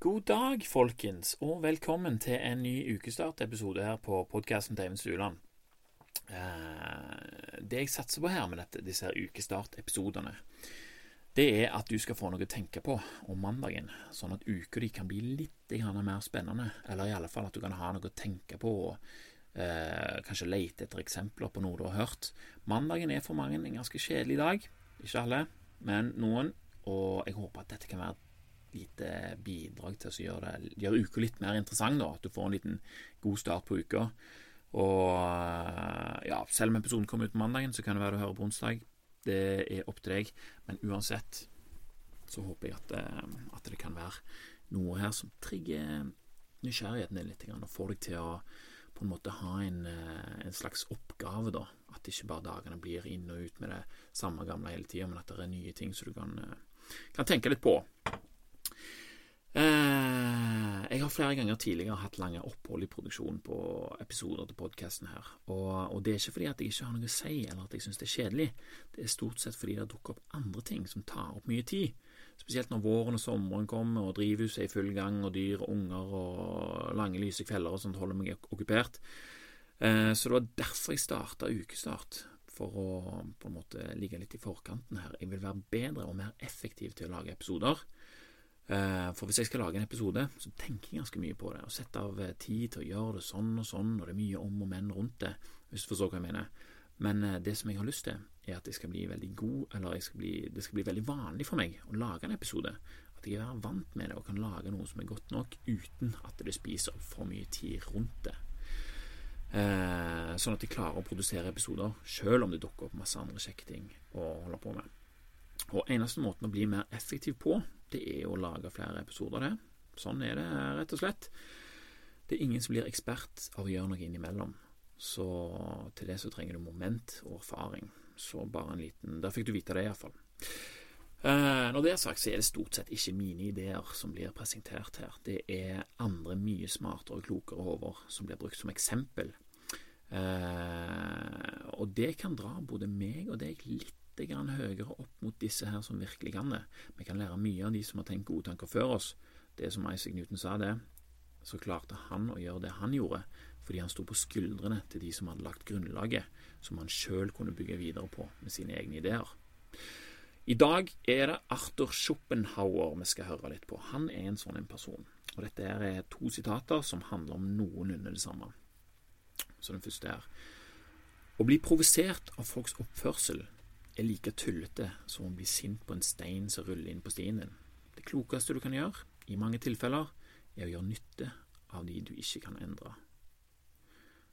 God dag, folkens, og velkommen til en ny ukestartepisode her på podkasten til Eivind Stuland. Eh, det jeg satser på her med dette, disse her ukestartepisodene, det er at du skal få noe å tenke på om mandagen, sånn at uka di kan bli litt mer spennende, eller i alle fall at du kan ha noe å tenke på og eh, kanskje lete etter eksempler på noe du har hørt. Mandagen er for mange en ganske kjedelig dag, ikke alle, men noen, og jeg håper at dette lite bidrag til å gjøre, gjøre uka litt mer interessant, da. At du får en liten god start på uka. Og ja, selv om episoden kommer ut på mandagen, så kan det være du hører på onsdag. Det er opp til deg. Men uansett så håper jeg at, eh, at det kan være noe her som trigger nysgjerrigheten din litt, og får deg til å på en måte ha en, eh, en slags oppgave, da. At ikke bare dagene blir inn og ut med det samme gamle hele tida, men at det er nye ting som du kan, eh, kan tenke litt på. Har flere ganger tidligere hatt lange opphold i produksjonen på episoder til podkasten her, og, og, det er ikke fordi at jeg ikke har noe å si eller at jeg synes det er kjedelig, det er stort sett fordi det dukker opp andre ting som tar opp mye tid, spesielt når våren og sommeren kommer og drivhuset er i full gang og dyr og unger og lange lyse kvelder og sånt holder meg okkupert. Eh, så det var derfor jeg starta Ukestart, for å på en måte ligge litt i forkanten her. Jeg vil være bedre og mer effektiv til å lage episoder. Eh, for hvis jeg skal lage en episode, så tenker jeg ganske mye på det. Og setter av eh, tid til å gjøre det sånn og sånn, og det er mye om og men rundt det, hvis du forstår hva jeg mener. Men eh, det som jeg har lyst til, er at jeg skal bli veldig god, eller skal bli, det skal bli veldig vanlig for meg å lage en episode. At jeg er vant med det og kan lage noe som er godt nok, uten at det spiser opp for mye tid rundt det. Eh, sånn at jeg klarer å produsere episoder, sjøl om det dukker opp masse andre kjekke ting å holde på med. Og eneste måten å bli mer effektiv på, det er å lage flere episoder, det. Sånn er det rett og slett. Det er ingen som blir ekspert av å gjøre noe innimellom. Så til det så trenger du moment og erfaring. Så bare en liten Der fikk du vite det, iallfall. Eh, når det er sagt, så er det stort sett ikke mine ideer som blir presentert her. Det er andre mye smartere og klokere hoder som blir brukt som eksempel. Eh, og det kan dra både meg og deg litt grann høyere opp mot disse her som virkelig kan det. Vi kan lære mye av de som har tenkt gode tanker før oss. Det som Isaac Newton sa det, så klarte han å gjøre det han gjorde, fordi han sto på skuldrene til de som hadde lagt grunnlaget, som han sjøl kunne bygge videre på med sine egne ideer. I dag er det Arthur Schopenhauer vi skal høre litt på. Han er en sånn en person. Og dette er to sitater som handler om noenlunde det samme. Så den første er Å bli provosert av folks oppførsel er like tullete som å bli sint på en stein som ruller inn på stien din. Det klokeste du kan gjøre, i mange tilfeller, er å gjøre nytte av de du ikke kan endre.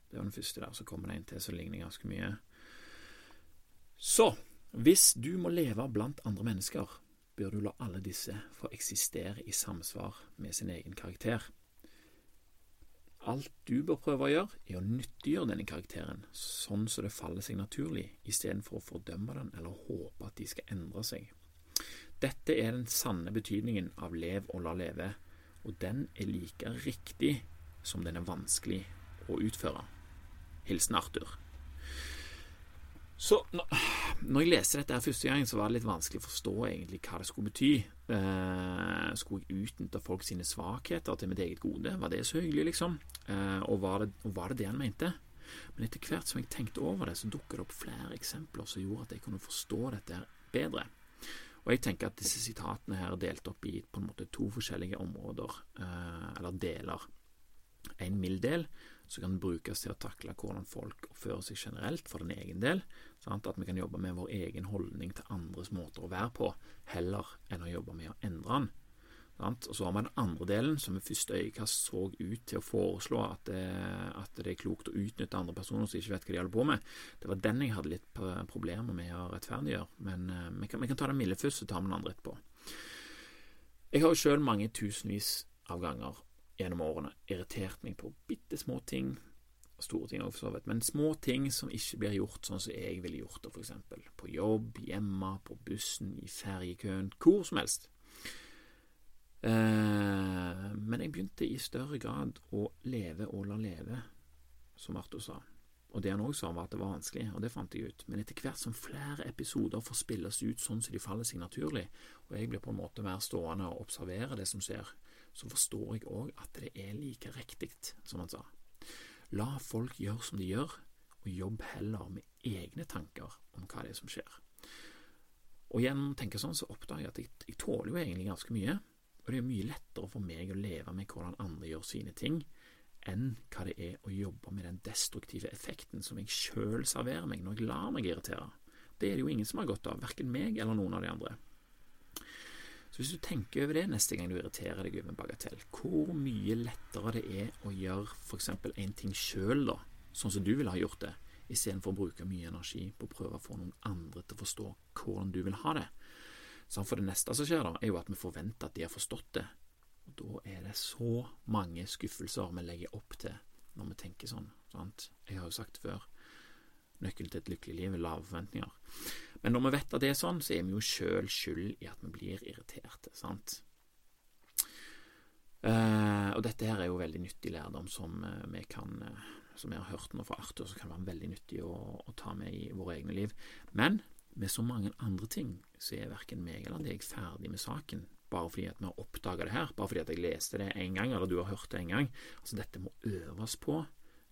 Det var den første der, så kommer det en til som ligner ganske mye. Så, hvis du må leve blant andre mennesker, bør du la alle disse få eksistere i samsvar med sin egen karakter. Alt du bør prøve å gjøre, er å nyttiggjøre denne karakteren, sånn så det faller seg naturlig, istedenfor å fordømme den eller håpe at de skal endre seg. Dette er den sanne betydningen av lev og la leve, og den er like riktig som den er vanskelig å utføre. Hilsen Arthur. Så når jeg leste dette her første gang, så var det litt vanskelig å forstå egentlig hva det skulle bety. Eh, skulle jeg utnytte folk sine svakheter til mitt eget gode? Var det så hyggelig, liksom? Eh, og, var det, og, var det, det han mente? Men etter hvert som jeg tenkte over det, så dukket det opp flere eksempler som gjorde at jeg kunne forstå dette bedre. Og jeg tenker at disse sitatene her er delt opp i på en måte to forskjellige områder, eh, eller deler. En mild del som kan brukes til å takle hvordan folk oppfører seg generelt for den egen del. Sant? At vi kan jobbe med vår egen holdning til andres måter å være på, heller enn å jobbe med å endre den. Sant? Og Så har vi den andre delen, som ved første øyekast så ut til å foreslå at det, at det, er klokt å utnytte andre personer som ikke vet hva de holder på med. Det var den jeg hadde litt problemer med å rettferdiggjøre. Men uh, vi, kan, vi, kan, ta den milde først, så tar vi den andre etterpå. Jeg har jo sjøl mange tusenvis av ganger gjennom årene irritert meg på bitte små ting, store ting òg for så vidt, men små ting som ikke blir gjort sånn som jeg ville gjort det, for eksempel på jobb, hjemme, på bussen, i ferjekøen, hvor som helst. Eh, men jeg begynte i større grad å leve og la leve, som Arto sa. Og det han òg sa, var at det var vanskelig, og det fant jeg ut. Men etter hvert som flere episoder får spilles ut sånn som de faller seg naturlig, og jeg blir på en måte mer stående og observere det som skjer, så forstår jeg òg at det er like riktig, som han sa. La folk gjøre som de gjør, og jobb heller med egne tanker om hva det er som skjer. Og gjennom å tenke sånn, så oppdager jeg at jeg, jeg tåler jo egentlig ganske mye, og det er mye lettere for meg å leve med hvordan andre gjør sine ting, enn hva det er å jobbe med den destruktive effekten som jeg sjøl serverer meg når jeg lar meg irritere. Det er det jo ingen som har godt av, verken meg eller noen av de andre. Så hvis du tenker over det neste gang du irriterer deg over en bagatell, hvor mye lettere det er å gjøre f.eks. en ting sjøl, da, sånn som du ville ha gjort det, istedenfor å bruke mye energi på å prøve å få noen andre til å forstå hvordan du vil ha det. Så for det neste som skjer, da, er jo at vi forventer at de har forstått det, og da er det så mange skuffelser vi legger opp til når vi tenker sånn. Sant? Jeg har jo sagt før nøkkelen til et lykkelig liv er lave forventninger. Men når vi vet at det er sånn, så er vi jo sjøl skyld i at vi blir irriterte. sant? Uh, og dette her er jo veldig nyttig lærdom som uh, vi kan uh, som jeg har hørt nå fra Arthur, så kan være veldig nyttig å, å ta med i våre egne liv. Men med så mange andre ting så er verken meg eller deg ferdig med saken bare fordi at vi har oppdaga det her, bare fordi at jeg leste det en gang, eller du har hørt det en gang. Altså, dette må øves på,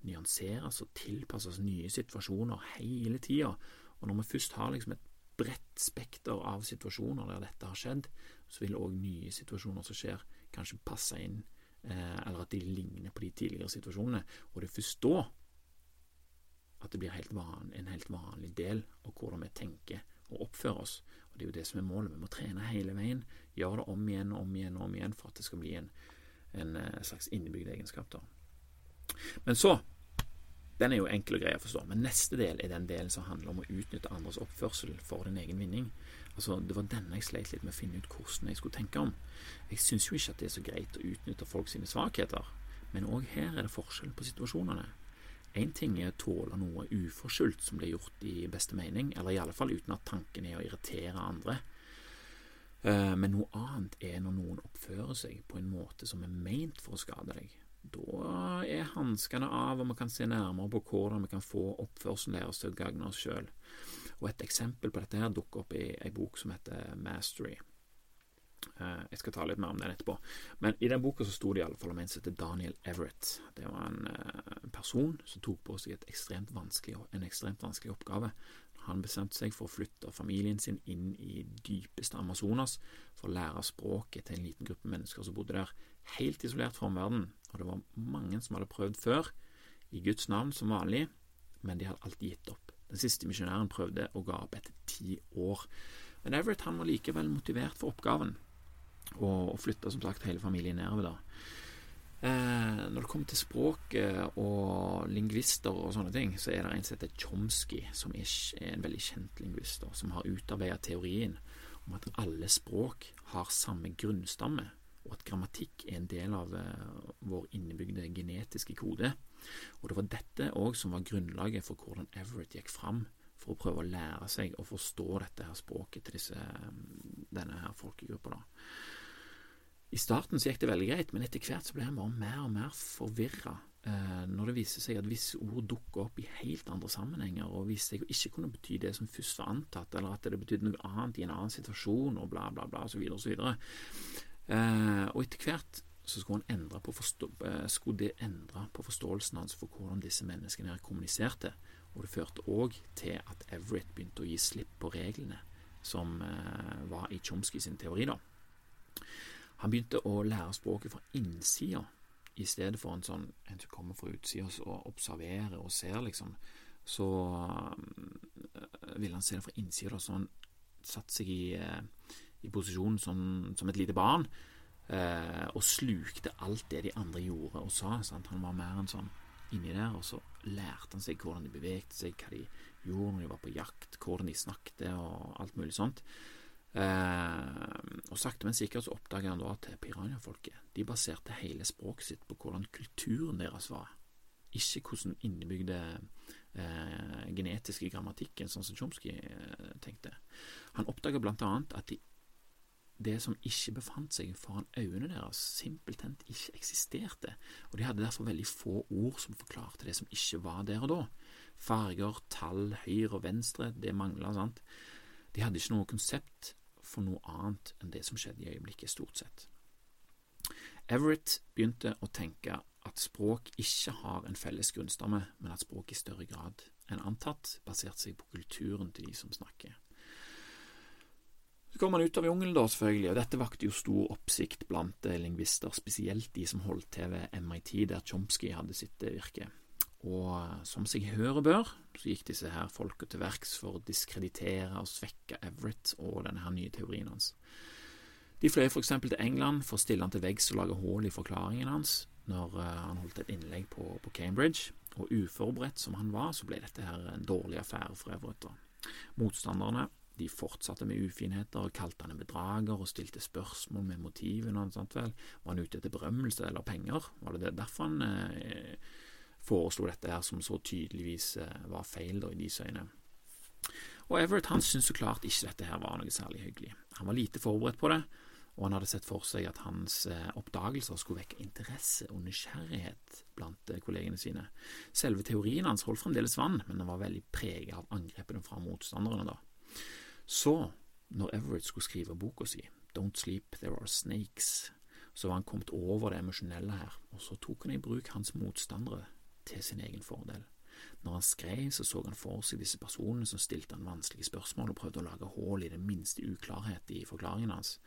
nyanseres og tilpasses nye situasjoner hele tida. Og når vi først har liksom et bredt spekter av situasjoner der dette har skjedd, så vil òg nye situasjoner som skjer, kanskje passe inn, eh, eller at de ligner på de tidligere situasjonene. Og det er først da at det blir helt van, en helt vanlig del av hvordan vi tenker og oppfører oss. Og Det er jo det som er målet. Vi må trene hele veien, gjøre det om igjen og om igjen og om igjen for at det skal bli en, en eh, slags innebygd egenskap. da. Men så Den er jo enkel og grei å forstå. Men neste del er den delen som handler om å utnytte andres oppførsel for din egen vinning. Altså, Det var denne jeg sleit litt med å finne ut hvordan jeg skulle tenke om. Jeg syns jo ikke at det er så greit å utnytte folk sine svakheter, men òg her er det forskjell på situasjonene. Én ting er å tåle noe uforskyldt som blir gjort i beste mening, eller i alle fall uten at tanken er å irritere andre. Eh, men noe annet er når noen oppfører seg på en måte som er meint for å skade deg. Da er hanskene av, og vi kan se nærmere på hvordan vi kan få oppførselen deres til å gagne oss sjøl. Og et eksempel på dette her dukker opp i ei bok som heter Mastery. Eh, jeg skal ta litt mer om den etterpå. Men i den boka så sto det i alle fall om en som heter Daniel Everett. Det var en uh, person som tok på seg ekstremt en ekstremt vanskelig oppgave. Han bestemte seg for å flytte familien sin inn i dypeste Amazonas for å lære språket til en liten gruppe mennesker som bodde der, helt isolert fra omverdenen. Og det var mange som hadde prøvd før, i Guds navn som vanlig, men de hadde alltid gitt opp. Den siste misjonæren prøvde og ga opp etter ti år. Men Everett han var likevel motivert for oppgaven og, og flytta som sagt hele familien nedover da. Eh, når det kommer til språk og lingvister og sånne ting, så er det en som heter Chomsky, som er en veldig kjent lingvist, som har utarbeidet teorien om at alle språk har samme grunnstamme, grammatikk er en del av uh, vår innebygde genetiske kode. Og det var dette òg som var grunnlaget for hvordan Everett gikk fram for å prøve å lære seg å forstå dette her språket til disse, denne her folkegruppa. I starten så gikk det veldig greit, men etter hvert så ble han bare mer og mer forvirra eh, når det viste seg at visse ord dukket opp i helt andre sammenhenger, og viste seg å ikke kunne bety det som først var antatt, eller at det betydde noe annet i en annen situasjon, og bla, bla, bla, og så Eh, og etter hvert så skulle, endre eh, skulle det endre på forståelsen hans for hvordan disse menneskene her kommuniserte, og det førte òg til at Everett begynte å gi slipp på reglene som eh, var i Chomsky sin teori. da. Han begynte å lære språket fra innsida, i stedet for en sånn en som kommer fra utsida og observerer og ser, liksom. Så øh, ville han se det fra innsida, så han satte seg i, uh, i posisjon som, som, et lite barn eh, og slukte alt det de andre gjorde og sa. Sant? Han var mer en sånn inni der, og så lærte han seg hvordan de bevegte seg, hva de gjorde når de var på jakt, hvordan de snakket og alt mulig sånt. Eh, og sakte, men sikkert så oppdaga han da at piranjafolket de baserte hele språket sitt på hvordan kulturen deres var, ikke hvordan innebygde eh, genetiske grammatikken, sånn som Tjomskij eh, tenkte. Han oppdaga blant annet at de, det som ikke befant seg foran øynene deres, simpelthen ikke eksisterte, og de hadde derfor veldig få ord som forklarte det som ikke var der og da. Farger, tall, høyre og venstre, det mangla, sant. De hadde ikke noe konsept for noe annet enn det som skjedde i øyeblikket, stort sett. Everett begynte å tenke at språk ikke har en felles grunnstamme, men at språk i større grad enn antatt baserte seg på kulturen til de som snakker. Så kom han ut av jungelen, da, selvfølgelig, og dette vakte jo stor oppsikt blant eh, lingvister, spesielt de som holdt til ved MIT, der Chomsky hadde sitt eh, virke. Og eh, som seg høre bør, så gikk disse her folka til verks for å diskreditere og svekke Everett og denne her nye teorien hans. De fløy eksempel til England for å stille han til veggs og lage hull i forklaringen hans når han holdt et innlegg på, på, Cambridge, og uforberedt som han var, så ble dette her en dårlig affære for Everett. Da. Motstanderne de fortsatte med ufinheter og kalte han en bedrager og stilte spørsmål med motivene. Vel. Var han ute etter berømmelse eller penger? Var det, det derfor han eh, foreslo dette her, som så tydeligvis eh, var feil da, i deres øyne? Og Everett han syntes så klart ikke dette her var noe særlig hyggelig. Han var lite forberedt på det, og han hadde sett for seg at hans eh, oppdagelser skulle vekke interesse og nysgjerrighet blant eh, kollegene sine. Selve teorien hans holdt fremdeles vann, men den var veldig preget av angrepene fra motstanderne. da. Så, når Everett skulle skrive boka si, Don't Sleep, There Are Snakes, så var han kommet over det emosjonelle her, og så tok han i bruk hans motstandere til sin egen fordel. Når han skrev, så så han for seg disse personene som stilte han vanskelige spørsmål og prøvde å lage hull i det minste uklarhet i forklaringen hans.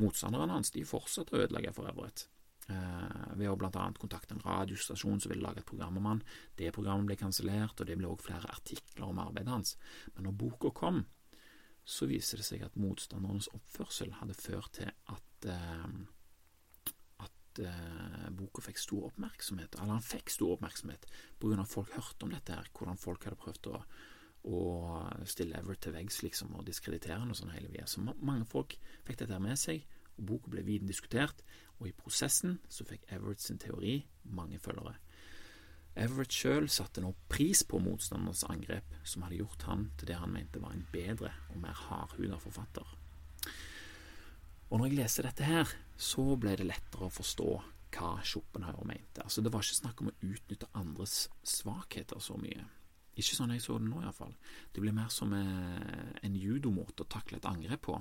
Motstanderne hans de fortsatte å ødelegge for Everett. Eh, ved å blant annet kontakte en radiostasjon som ville lage et program om han. Det programmet ble kansellert, og det ble også flere artikler om arbeidet hans. Men når boka kom, så viser det seg at motstandernes oppførsel hadde ført til at, eh, at eh, boka fikk stor oppmerksomhet, eller han fikk stor oppmerksomhet på grunn av at folk hørte om dette, her, hvordan folk hadde prøvd å, å stille Everett til veggs liksom, og diskreditere han og sånn hele veien. Så mange folk fikk dette her med seg, og boka ble viden diskutert, og i prosessen så fikk Everett sin teori mange følgere. Everett sjøl satte nå pris på motstanderens angrep, som hadde gjort han til det han mente var en bedre og mer hardhuda forfatter. Og når jeg leser dette her, så ble det lettere å forstå hva Schopenhauer mente. Altså, det var ikke snakk om å utnytte andres svakheter så mye. Ikke sånn jeg så det nå, iallfall. Det blir mer som eh, en judomåte å takle et angrep på.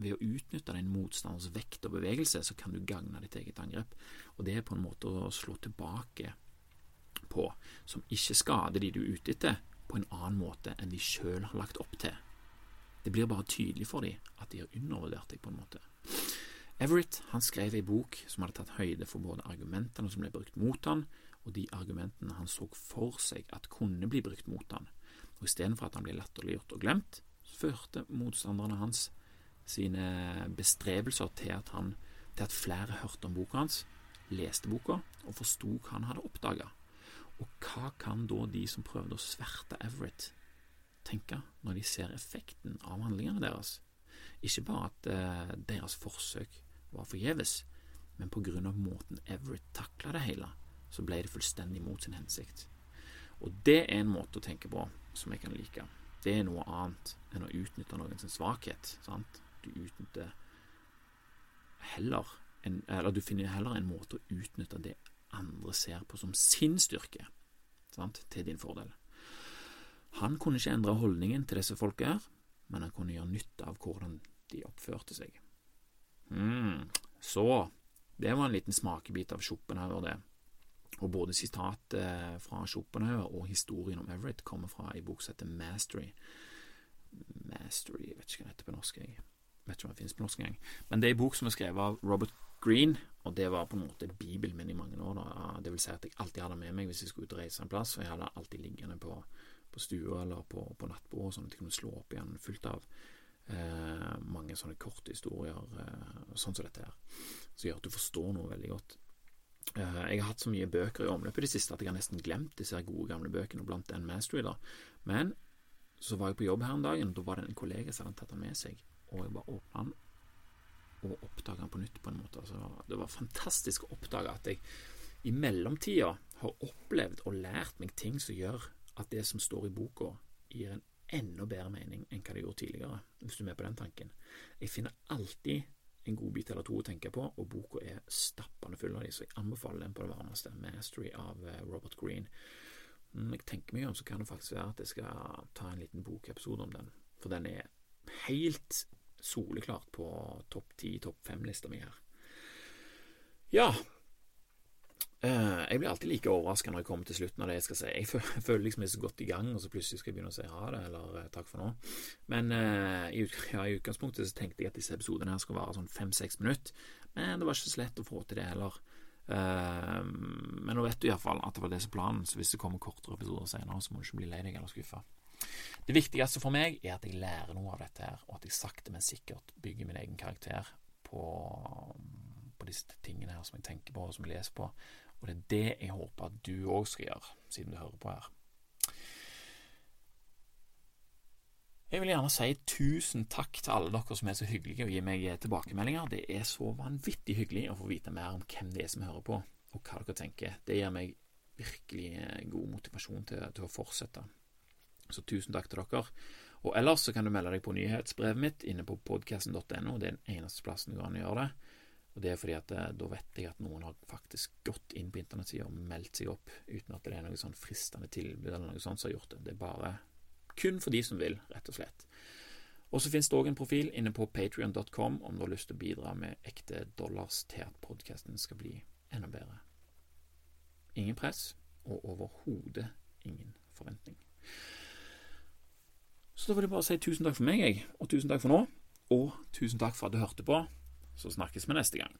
Ved å utnytte din motstanders vekt og bevegelse, så kan du gagne ditt eget angrep. Og det er på en måte å slå tilbake på som ikke skader de du er ute etter, på en annen måte enn de sjøl har lagt opp til. Det blir bare tydelig for dem at de har undervurdert deg, på en måte. Everett han skrev ei bok som hadde tatt høyde for både argumentene som ble brukt mot han, og de argumentene han så for seg at kunne bli brukt mot han. Og Istedenfor at han ble latterliggjort og glemt, førte motstanderne hans sine bestrebelser til at, han, til at flere hørte om boka hans, leste boka og forsto hva han hadde oppdaga. Og hva kan da de som prøvde å sverte Everett, tenke når de ser effekten av handlingene deres? Ikke bare at eh, deres forsøk var forgjeves, men på grunn av måten Everett takla det hele, så ble det fullstendig mot sin hensikt. Og det er en måte å tenke på som jeg kan like. Det er noe annet enn å utnytte noens svakhet. Sant? Du utnytter heller en, Eller du finner heller en måte å utnytte det andre ser på som sin styrke, sant, til din fordel. Han kunne ikke endre holdningen til disse folka her, men han kunne gjøre nytte av hvordan de oppførte seg. mm, så det var en liten smakebit av Schopenhauer, det. Og både sitatet fra Schopenhauer og historien om Everett kommer fra ei bok som heter Mastery. Mastery, jeg vet ikke hva det heter på norsk. Jeg vet ikke om det finnes på norsk engang. Men det er en bok som er skrevet av Robert Green, og det var på en måte bibelen min i mange år. Da. Det vil si at jeg alltid hadde med meg hvis jeg skulle ut og reise en plass, og jeg hadde alltid liggende på, på stua eller på, på nattbordet, sånn at jeg kunne slå opp igjen fullt av eh, mange sånne korte historier, eh, sånn som dette her, som gjør at du forstår noe veldig godt. Eh, jeg har hatt så mye bøker i omløpet i det siste at jeg har nesten glemt disse gode, gamle bøkene, og blant den Mastery, da. Men så var jeg på jobb her en dag, og da var det en kollega som hadde tatt den med seg, og jeg bare åpna den og oppdaga den på nytt, på en måte. Altså, det var fantastisk å oppdage at jeg i mellomtida har opplevd og lært meg ting som gjør at det som står i boka, gir en enda bedre mening enn hva det gjorde tidligere, hvis du er med på den tanken. Jeg finner alltid en god bit eller to å tenke på, og boka er stappende full av de, så jeg anbefaler den på det varmeste. 'Mastery' av eh, Robert Green. Mm, jeg tenker mye om, så kan det faktisk være at jeg skal ta en liten bokepisode om den, for den er helt soleklart på topp ti, topp fem-lista mi her. Ja. Eh, jeg blir alltid like overraska når jeg kommer til slutten av det jeg skal si. Jeg føler liksom jeg er så godt i gang, og så plutselig skal jeg begynne å si ha det, eller eh, takk for nå. Men uh, i, ja, i, utgangspunktet så tenkte jeg at disse episodene her skulle vare sånn fem-seks minutter. Men det var ikke så lett å få til det heller. Men nå vet du iallfall at det var det som planen, så hvis det kommer kortere episoder senere, så må du ikke bli lei deg eller skuffa. Det viktigste for meg er at jeg lærer noe av dette her, og at jeg sakte, men sikkert bygger min egen karakter på, på disse tingene her som jeg tenker på, og som jeg leser på. Og det er det jeg håper at du òg skal gjøre, siden du hører på her. Jeg vil gjerne si tusen takk til alle dere som er så hyggelige og gir meg tilbakemeldinger. Det er så vanvittig hyggelig å få vite mer om hvem det er som hører på, og hva dere tenker. Det gir meg virkelig god motivasjon til, til å fortsette. Så tusen takk til dere. Og ellers så kan du melde deg på nyhetsbrevet mitt inne på podkasten.no. Det er den eneste plassen du kan gjøre det. Og det er fordi at eh, da vet jeg at noen har faktisk gått inn på internettsida og meldt seg opp uten at det er noe sånn fristende tilbud eller noe sånt som har gjort det. Det er bare kun for de som vil, rett og slett. Og så finnes det òg en profil inne på patrion.com om du har lyst til å bidra med ekte dollars til at podkasten skal bli enda bedre. Ingen press, og overhodet ingen forventning. Så da vil jeg bare si tusen takk for meg, jeg, og tusen takk for nå. Og tusen takk for at du hørte på. Så snakkes vi neste gang.